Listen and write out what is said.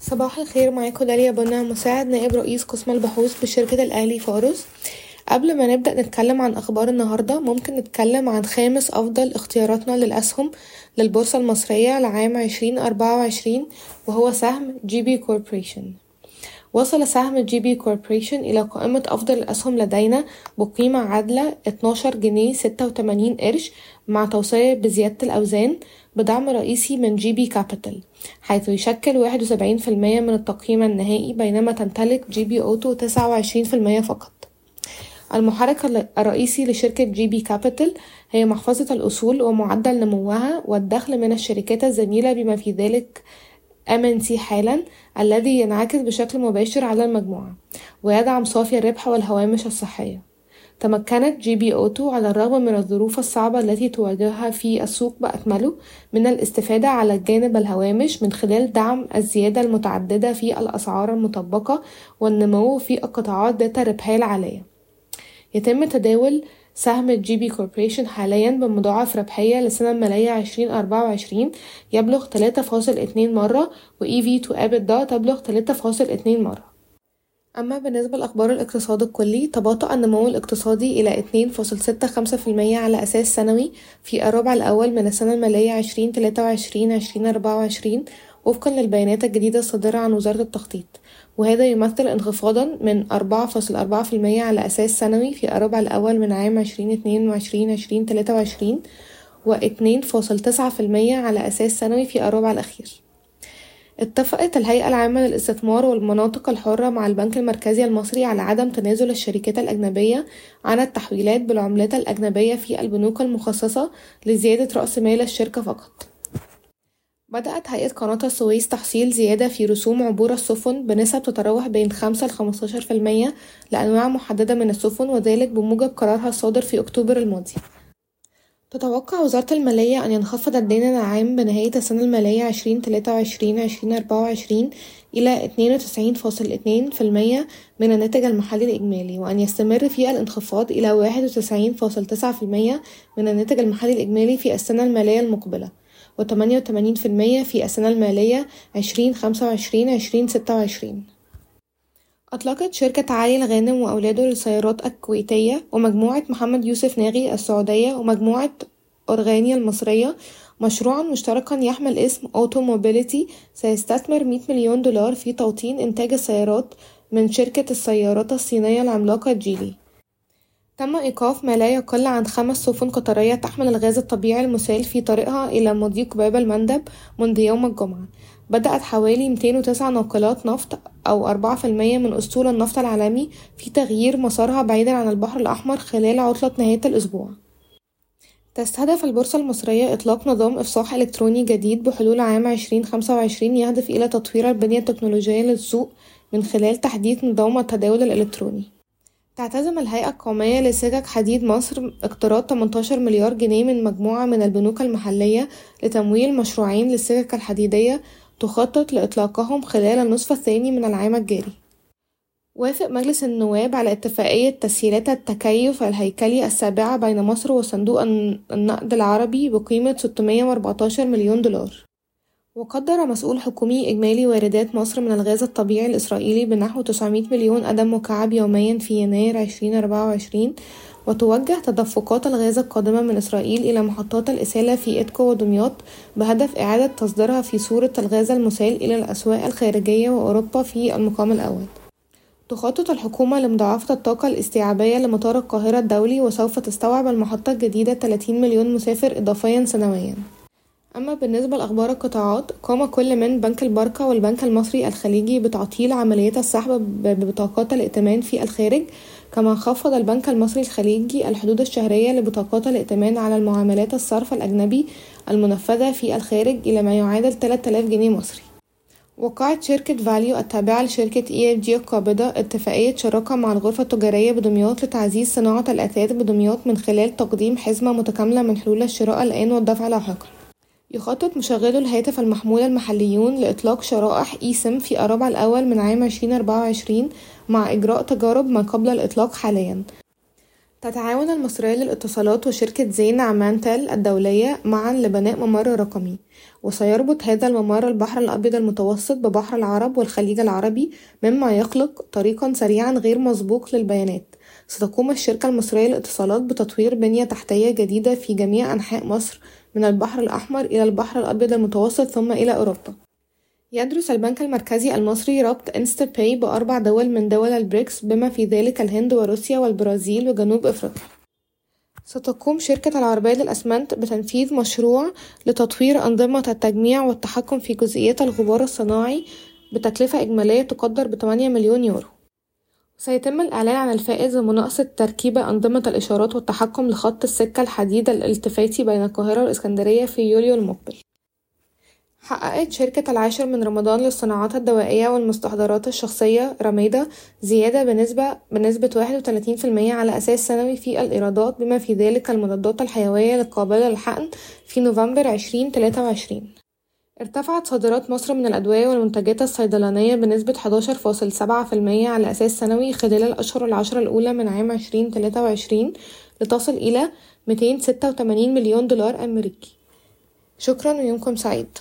صباح الخير معاكم داليا بونا مساعد نائب رئيس قسم البحوث بشركة الأهلي فاروس. قبل ما نبدأ نتكلم عن أخبار النهاردة ممكن نتكلم عن خامس أفضل اختياراتنا للأسهم للبورصة المصرية لعام عشرين أربعة وعشرين وهو سهم GB Corporation وصل سهم GB Corporation إلى قائمة أفضل الأسهم لدينا بقيمة عادلة اتناشر جنيه ستة وتمانين قرش مع توصية بزيادة الأوزان بدعم رئيسي من GB Capital حيث يشكل واحد وسبعين في المية من التقييم النهائي بينما تمتلك GB Auto تسعة وعشرين في المية فقط. المحرك الرئيسي لشركة GB Capital هي محفظة الأصول ومعدل نموها والدخل من الشركات الزميلة بما في ذلك MNT حالا الذي ينعكس بشكل مباشر على المجموعة ويدعم صافي الربح والهوامش الصحية. تمكنت GB Auto على الرغم من الظروف الصعبة التي تواجهها في السوق بأكمله من الاستفادة على الجانب الهوامش من خلال دعم الزيادة المتعددة في الأسعار المطبقة والنمو في القطاعات ذات الربحية العالية. يتم تداول سهم GB Corporation حاليا بمضاعف ربحية للسنة المالية عشرين أربعة وعشرين يبلغ تلاتة فاصل اتنين مرة و EV to EBITDA تبلغ تلاتة فاصل اتنين مرة. أما بالنسبة لأخبار الاقتصاد الكلي تباطأ النمو الاقتصادي إلى اتنين فاصل ستة خمسة في المية على أساس سنوي في الربع الأول من السنة المالية عشرين تلاتة وعشرين عشرين أربعة وعشرين وفقا للبيانات الجديدة الصادرة عن وزارة التخطيط. وهذا يمثل انخفاضا من أربعة فاصل أربعة في المية على أساس سنوي في الربع الأول من عام عشرين اتنين وعشرين عشرين تلاتة وعشرين واتنين فاصل تسعة في المية على أساس سنوي في الربع الأخير. اتفقت الهيئة العامة للاستثمار والمناطق الحرة مع البنك المركزي المصري على عدم تنازل الشركات الأجنبية عن التحويلات بالعملات الأجنبية في البنوك المخصصة لزيادة رأس مال الشركة فقط. بدأت هيئة قناة السويس تحصيل زيادة في رسوم عبور السفن بنسب تتراوح بين خمسة لخمستاشر في المية لأنواع محددة من السفن وذلك بموجب قرارها الصادر في أكتوبر الماضي. تتوقع وزارة المالية أن ينخفض الدين العام بنهاية السنة المالية عشرين تلاتة وعشرين عشرين أربعة وعشرين إلى اتنين وتسعين فاصل اتنين في المية من الناتج المحلي الإجمالي وأن يستمر في الانخفاض إلى واحد وتسعين فاصل تسعة في المية من الناتج المحلي الإجمالي في السنة المالية المقبلة. وتمانية وتمانين في المية في السنة المالية عشرين خمسة وعشرين عشرين ستة وعشرين. أطلقت شركة علي الغانم وأولاده للسيارات الكويتية ومجموعة محمد يوسف ناغي السعودية ومجموعة أورغانيا المصرية مشروعا مشتركا يحمل اسم أوتو موبيليتي سيستثمر مية مليون دولار في توطين إنتاج السيارات من شركة السيارات الصينية العملاقة جيلي. تم إيقاف ما لا يقل عن خمس سفن قطرية تحمل الغاز الطبيعي المسال في طريقها إلى مضيق باب المندب منذ يوم الجمعة. بدأت حوالي 209 ناقلات نفط أو أربعة في المية من أسطول النفط العالمي في تغيير مسارها بعيدا عن البحر الأحمر خلال عطلة نهاية الأسبوع. تستهدف البورصة المصرية إطلاق نظام إفصاح إلكتروني جديد بحلول عام عشرين خمسة وعشرين يهدف إلى تطوير البنية التكنولوجية للسوق من خلال تحديث نظام التداول الإلكتروني. تعتزم الهيئة القومية لسكك حديد مصر اقتراض 18 مليار جنيه من مجموعة من البنوك المحلية لتمويل مشروعين للسكك الحديدية تخطط لإطلاقهم خلال النصف الثاني من العام الجاري. وافق مجلس النواب على اتفاقية تسهيلات التكيف الهيكلي السابعة بين مصر وصندوق النقد العربي بقيمة 614 مليون دولار. وقدر مسؤول حكومي إجمالي واردات مصر من الغاز الطبيعي الإسرائيلي بنحو 900 مليون قدم مكعب يوميا في يناير 2024 وتوجه تدفقات الغاز القادمة من إسرائيل إلى محطات الإسالة في إدكو ودمياط بهدف إعادة تصديرها في صورة الغاز المسال إلى الأسواق الخارجية وأوروبا في المقام الأول. تخطط الحكومة لمضاعفة الطاقة الاستيعابية لمطار القاهرة الدولي وسوف تستوعب المحطة الجديدة 30 مليون مسافر إضافيا سنويا. أما بالنسبة لأخبار القطاعات قام كل من بنك البركة والبنك المصري الخليجي بتعطيل عمليات السحب ببطاقات الائتمان في الخارج كما خفض البنك المصري الخليجي الحدود الشهرية لبطاقات الائتمان على المعاملات الصرف الأجنبي المنفذة في الخارج إلى ما يعادل 3000 جنيه مصري. وقعت شركة فاليو التابعة لشركة EFG القابضة اتفاقية شراكة مع الغرفة التجارية بدمياط لتعزيز صناعة الأثاث بدمياط من خلال تقديم حزمة متكاملة من حلول الشراء الآن والدفع لاحقا. يخطط مشغلو الهاتف المحمول المحليون لإطلاق شرائح اي سم في الربع الأول من عام عشرين أربعة وعشرين مع إجراء تجارب ما قبل الإطلاق حاليا. تتعاون المصرية للاتصالات وشركة زين عمان تل الدولية معا لبناء ممر رقمي وسيربط هذا الممر البحر الأبيض المتوسط ببحر العرب والخليج العربي مما يخلق طريقا سريعا غير مسبوق للبيانات. ستقوم الشركة المصرية للاتصالات بتطوير بنية تحتية جديدة في جميع أنحاء مصر من البحر الأحمر إلى البحر الأبيض المتوسط ثم إلى أوروبا. يدرس البنك المركزي المصري ربط InstaPay بأربع دول من دول البريكس بما في ذلك الهند وروسيا والبرازيل وجنوب أفريقيا. ستقوم شركة العربية للأسمنت بتنفيذ مشروع لتطوير أنظمة التجميع والتحكم في جزيئات الغبار الصناعي بتكلفة إجمالية تقدر بتمانية مليون يورو. سيتم الإعلان عن الفائز بمناقصة تركيب أنظمة الإشارات والتحكم لخط السكة الحديد الالتفاتي بين القاهرة والإسكندرية في يوليو المقبل. حققت شركة العاشر من رمضان للصناعات الدوائية والمستحضرات الشخصية رميدة زيادة بنسبة بنسبة واحد وتلاتين في المية على أساس سنوي في الإيرادات بما في ذلك المضادات الحيوية القابلة للحقن في نوفمبر عشرين تلاتة وعشرين. ارتفعت صادرات مصر من الأدوية والمنتجات الصيدلانية بنسبة حداشر فاصل سبعة في المية على أساس سنوي خلال الأشهر العشرة الأولى من عام عشرين تلاتة وعشرين لتصل إلى ميتين ستة وتمانين مليون دولار أمريكي. شكرا ويومكم سعيد.